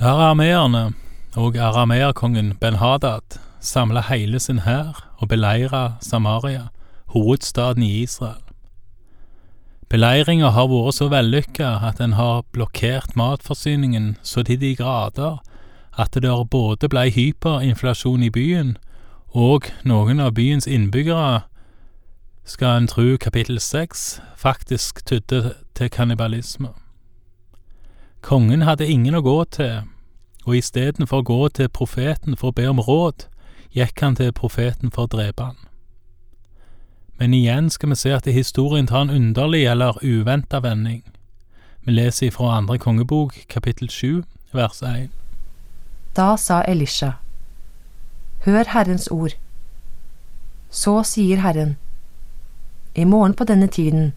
Arameerne og arameerkongen Ben-Hadad samla hele sin hær og beleira Samaria, hovedstaden i Israel. Beleiringa har vært så vellykka at den har blokkert matforsyningen så til de grader at det både blei hyperinflasjon i byen, og noen av byens innbyggere, skal en tru kapittel seks, faktisk tydde til kannibalisme. Kongen hadde ingen å gå til, og istedenfor å gå til profeten for å be om råd, gikk han til profeten for å drepe han. Men igjen skal vi se at historien tar en underlig eller uventa vending. Vi leser ifra andre kongebok, kapittel sju, vers én. Da sa Elisha, Hør Herrens ord. Så sier Herren, I morgen på denne tiden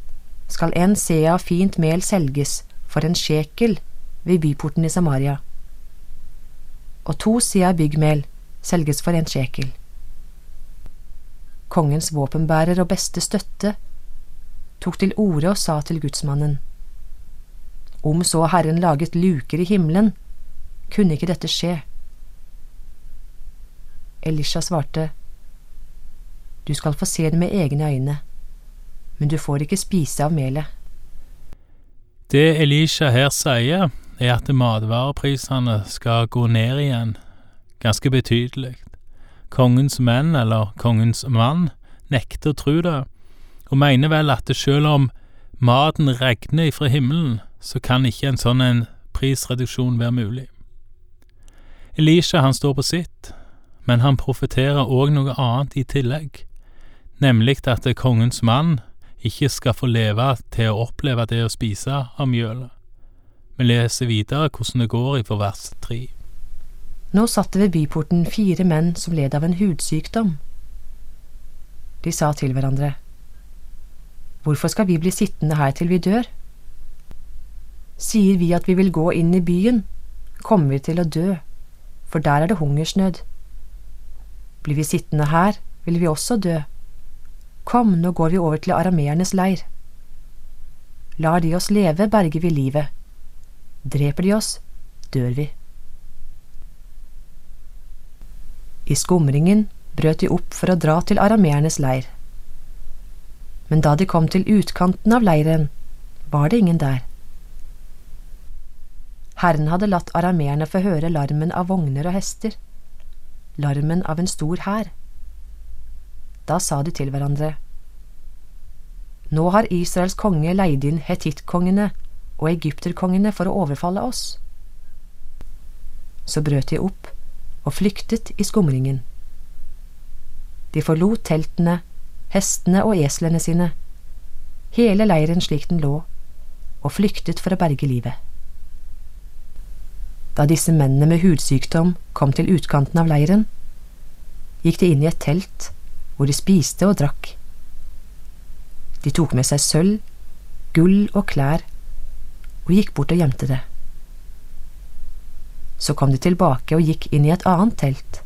skal en se av fint mel selges for en sjekel ved byporten i Samaria, og to sider byggmel selges for en sjekel. Kongens våpenbærer og beste støtte tok til orde og sa til gudsmannen, Om så Herren laget luker i himmelen, kunne ikke dette skje. Elisha svarte, Du skal få se det med egne øyne, men du får ikke spise av melet. Det Elisha her sier, er at matvareprisene skal gå ned igjen, ganske betydelig. Kongens menn, eller kongens mann, nekter å tro det, og mener vel at selv om maten regner ifra himmelen, så kan ikke en sånn en prisreduksjon være mulig. Elisha han står på sitt, men han profeterer òg noe annet i tillegg, nemlig at kongens mann ikke skal få leve til å oppleve det å spise av mjølet. Vi leser videre hvordan det går i vers tre. Nå satt det ved byporten fire menn som led av en hudsykdom. De sa til hverandre, Hvorfor skal vi bli sittende her til vi dør? Sier vi at vi vil gå inn i byen, kommer vi til å dø, for der er det hungersnød. Blir vi sittende her, vil vi også dø. Kom, nå går vi over til arameernes leir. Lar de oss leve, berger vi livet. Dreper de oss, dør vi. I skumringen brøt de opp for å dra til arameernes leir. Men da de kom til utkanten av leiren, var det ingen der. Herren hadde latt arameerne få høre larmen av vogner og hester, larmen av en stor hær. Da sa de til hverandre, Nå har Israels konge leid inn hetittkongene og egypterkongene for å overfalle oss. Så brøt de opp og flyktet i skumringen. De forlot teltene, hestene og eslene sine, hele leiren slik den lå, og flyktet for å berge livet. Da disse mennene med hudsykdom kom til utkanten av leiren, gikk de inn i et telt hvor de spiste og drakk. De tok med seg sølv, gull og klær og gikk bort og gjemte det. Så kom de tilbake og gikk inn i et annet telt.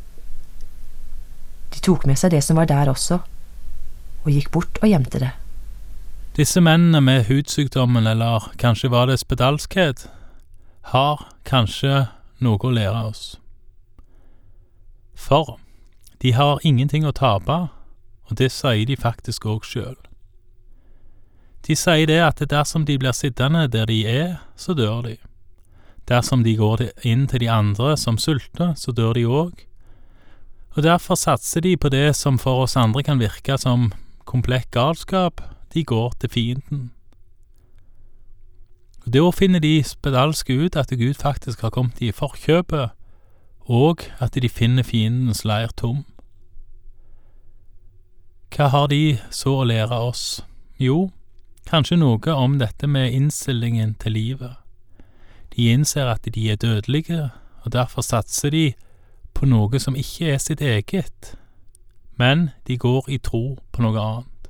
De tok med seg det som var der også, og gikk bort og gjemte det. Disse mennene med hudsykdommen, eller kanskje var det spedalskhet, har kanskje noe å lære oss. For de har ingenting å tape, og det sier de faktisk òg sjøl. De sier det at dersom de blir sittende der de er, så dør de. Dersom de går inn til de andre som sulter, så dør de òg. Og derfor satser de på det som for oss andre kan virke som komplett galskap, de går til fienden. Og Da finner de spedalske ut at Gud faktisk har kommet i forkjøpet, og at de finner fiendens leir tom. Hva har de så å lære oss? Jo, kanskje noe om dette med innstillingen til livet. De innser at de er dødelige, og derfor satser de på noe som ikke er sitt eget, men de går i tro på noe annet.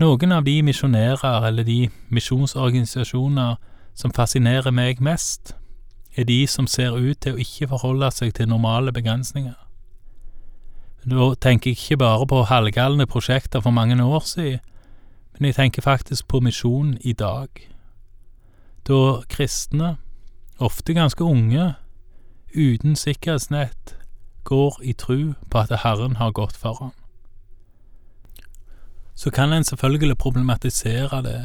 Noen av de misjonærer eller de misjonsorganisasjoner som fascinerer meg mest, er de som ser ut til å ikke forholde seg til normale begrensninger. Da tenker jeg ikke bare på halvgalne prosjekter for mange år siden, men jeg tenker faktisk på misjon i dag. Da kristne, ofte ganske unge, uten sikkerhetsnett, går i tru på at Herren har gått foran. Så kan en selvfølgelig problematisere det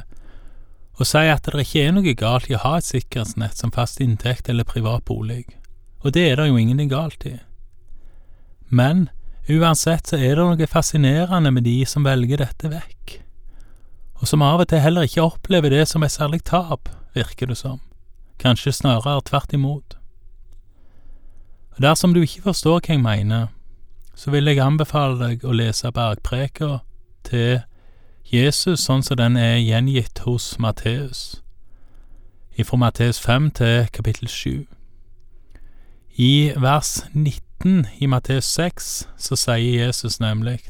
og si at det ikke er noe galt i å ha et sikkerhetsnett som fast inntekt eller privat bolig, og det er det jo ingenting galt i. Men uansett så er det noe fascinerende med de som velger dette vekk, og som av og til heller ikke opplever det som et særlig tap, virker det som, kanskje snarere tvert imot. Og Dersom du ikke forstår hva jeg mener, så vil jeg anbefale deg å lese bergpreka til Jesus sånn som den er gjengitt hos Matteus, ifra Matteus 5 til kapittel 7. I vers 19 i Matteus 6 så sier Jesus nemlig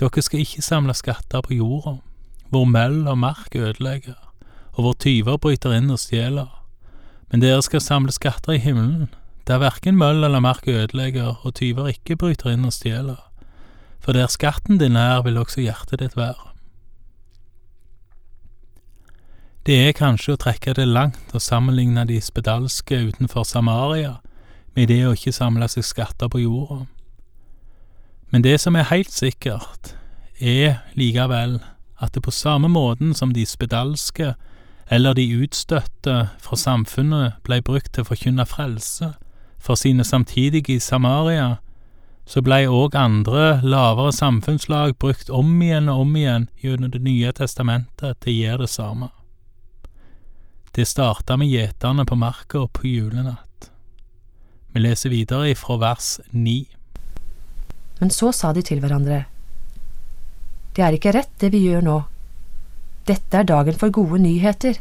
Dere skal ikke samle skatter på jorda, hvor møll og mark ødelegger, og hvor tyver bryter inn og stjeler, men dere skal samle skatter i himmelen der verken møll eller mark ødelegger og tyver ikke bryter inn og stjeler, for der skatten din er, vil også hjertet ditt være. Det er kanskje å trekke det langt å sammenligne de spedalske utenfor Samaria med det å ikke samle seg skatter på jorda. Men det som er helt sikkert, er likevel at det på samme måten som de spedalske eller de utstøtte fra samfunnet blei brukt til å forkynne frelse, for sine samtidige i Samaria, så blei òg andre, lavere samfunnslag brukt om igjen og om igjen gjennom Det nye testamentet til å gjøre det samme. Det starta med gjeterne på marka på julenatt. Vi leser videre ifra vers ni. Men så sa de til hverandre, Det er ikke rett det vi gjør nå. Dette er dagen for gode nyheter.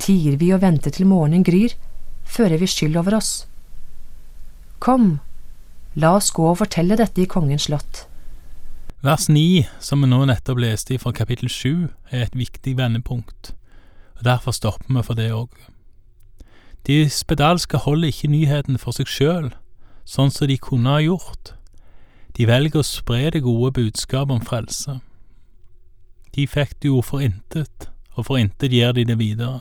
Tier vi og venter til morgenen gryr, fører vi skyld over oss. Kom, la oss gå og fortelle dette i kongens slott. Vers 9, som vi nå nettopp leste fra kapittel 7, er et viktig vendepunkt, og derfor stopper vi for det òg. De spedalske holder ikke nyheten for seg sjøl, sånn som de kunne ha gjort. De velger å spre det gode budskapet om frelse. De fikk det jo for intet, og for intet gir de det videre.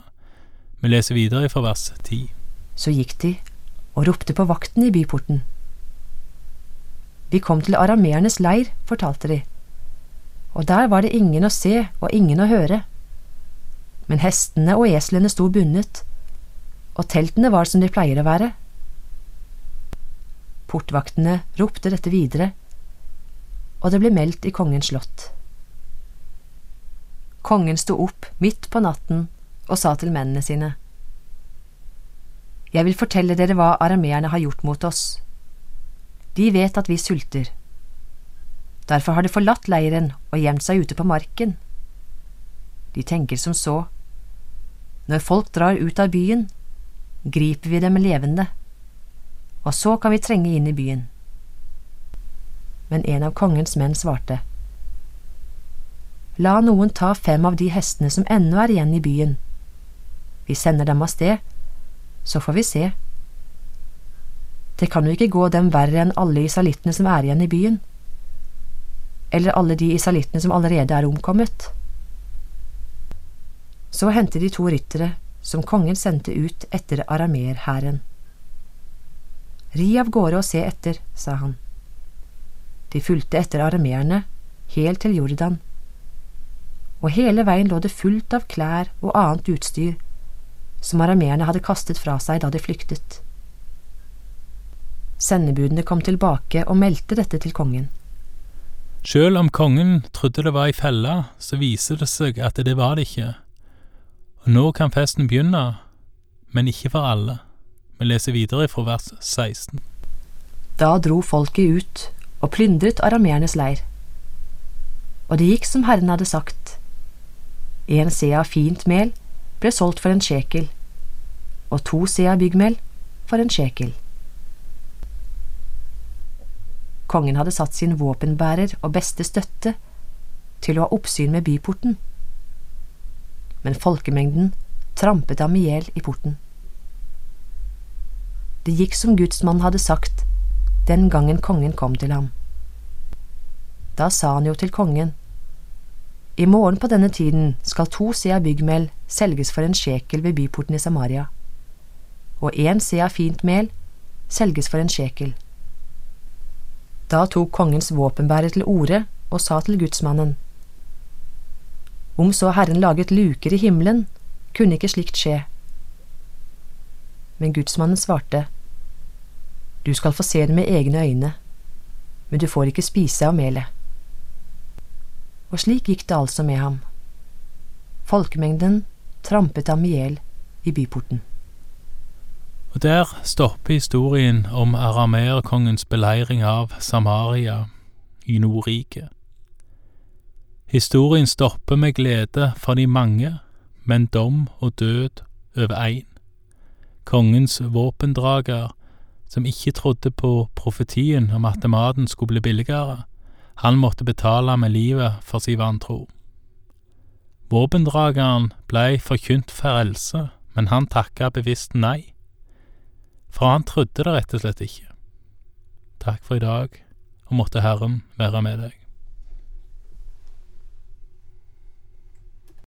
Vi leser videre fra vers 10. Så gikk de og ropte på vakten i byporten. Vi kom til arameernes leir, fortalte de, og der var det ingen å se og ingen å høre. Men hestene og eslene sto bundet, og teltene var som de pleier å være. Portvaktene ropte dette videre, og det ble meldt i kongens slott. Kongen sto opp midt på natten og sa til mennene sine. Jeg vil fortelle dere hva arameerne har gjort mot oss. De vet at vi sulter. Derfor har de forlatt leiren og gjemt seg ute på marken. De tenker som så. Når folk drar ut av byen, griper vi dem levende, og så kan vi trenge inn i byen. Men en av kongens menn svarte. La noen ta fem av de hestene som ennå er igjen i byen. Vi sender dem av sted så får vi se. Det kan jo ikke gå dem verre enn alle isalittene som er igjen i byen. Eller alle de isalittene som allerede er omkommet. Så hendte de to ryttere som kongen sendte ut etter arameerhæren. Ri av gårde og se etter, sa han. De fulgte etter arameerne, helt til Jordan, og hele veien lå det fullt av klær og annet utstyr som arameerne hadde kastet fra seg da de flyktet. Sendebudene kom tilbake og meldte dette til kongen. Sjøl om kongen trodde det var ei felle, så viser det seg at det var det ikke. Og nå kan festen begynne, men ikke for alle. Vi leser videre fra vers 16. Da dro folket ut og plyndret arameernes leir. Og det gikk som Herren hadde sagt. En sea fint mel ble solgt for en sjekel, og to sea byggmel for en sjekel. Kongen hadde satt sin våpenbærer og beste støtte til å ha oppsyn med byporten, men folkemengden trampet ham i hjel i porten. Det gikk som gudsmannen hadde sagt den gangen kongen kom til ham. Da sa han jo til kongen, I morgen på denne tiden skal to sea byggmel selges for en sjekel ved byporten i Samaria, og én sea fint mel selges for en sjekel. Da tok kongens våpenbærer til orde og sa til gudsmannen, Om så Herren laget luker i himmelen, kunne ikke slikt skje. Men gudsmannen svarte, Du skal få se det med egne øyne, men du får ikke spise av melet. Og slik gikk det altså med ham. Folkemengden trampet ham i hjel i byporten. Og der stopper historien om arameerkongens beleiring av Samaria i Nordriket. Historien stopper med glede for de mange, men dom og død over én. Kongens våpendrager, som ikke trodde på profetien om at maten skulle bli billigere, han måtte betale med livet for sin vantro. Våpendrageren blei forkynt frelse, men han takka bevisst nei, for han trodde det rett og slett ikke. Takk for i dag, og måtte Herren være med deg.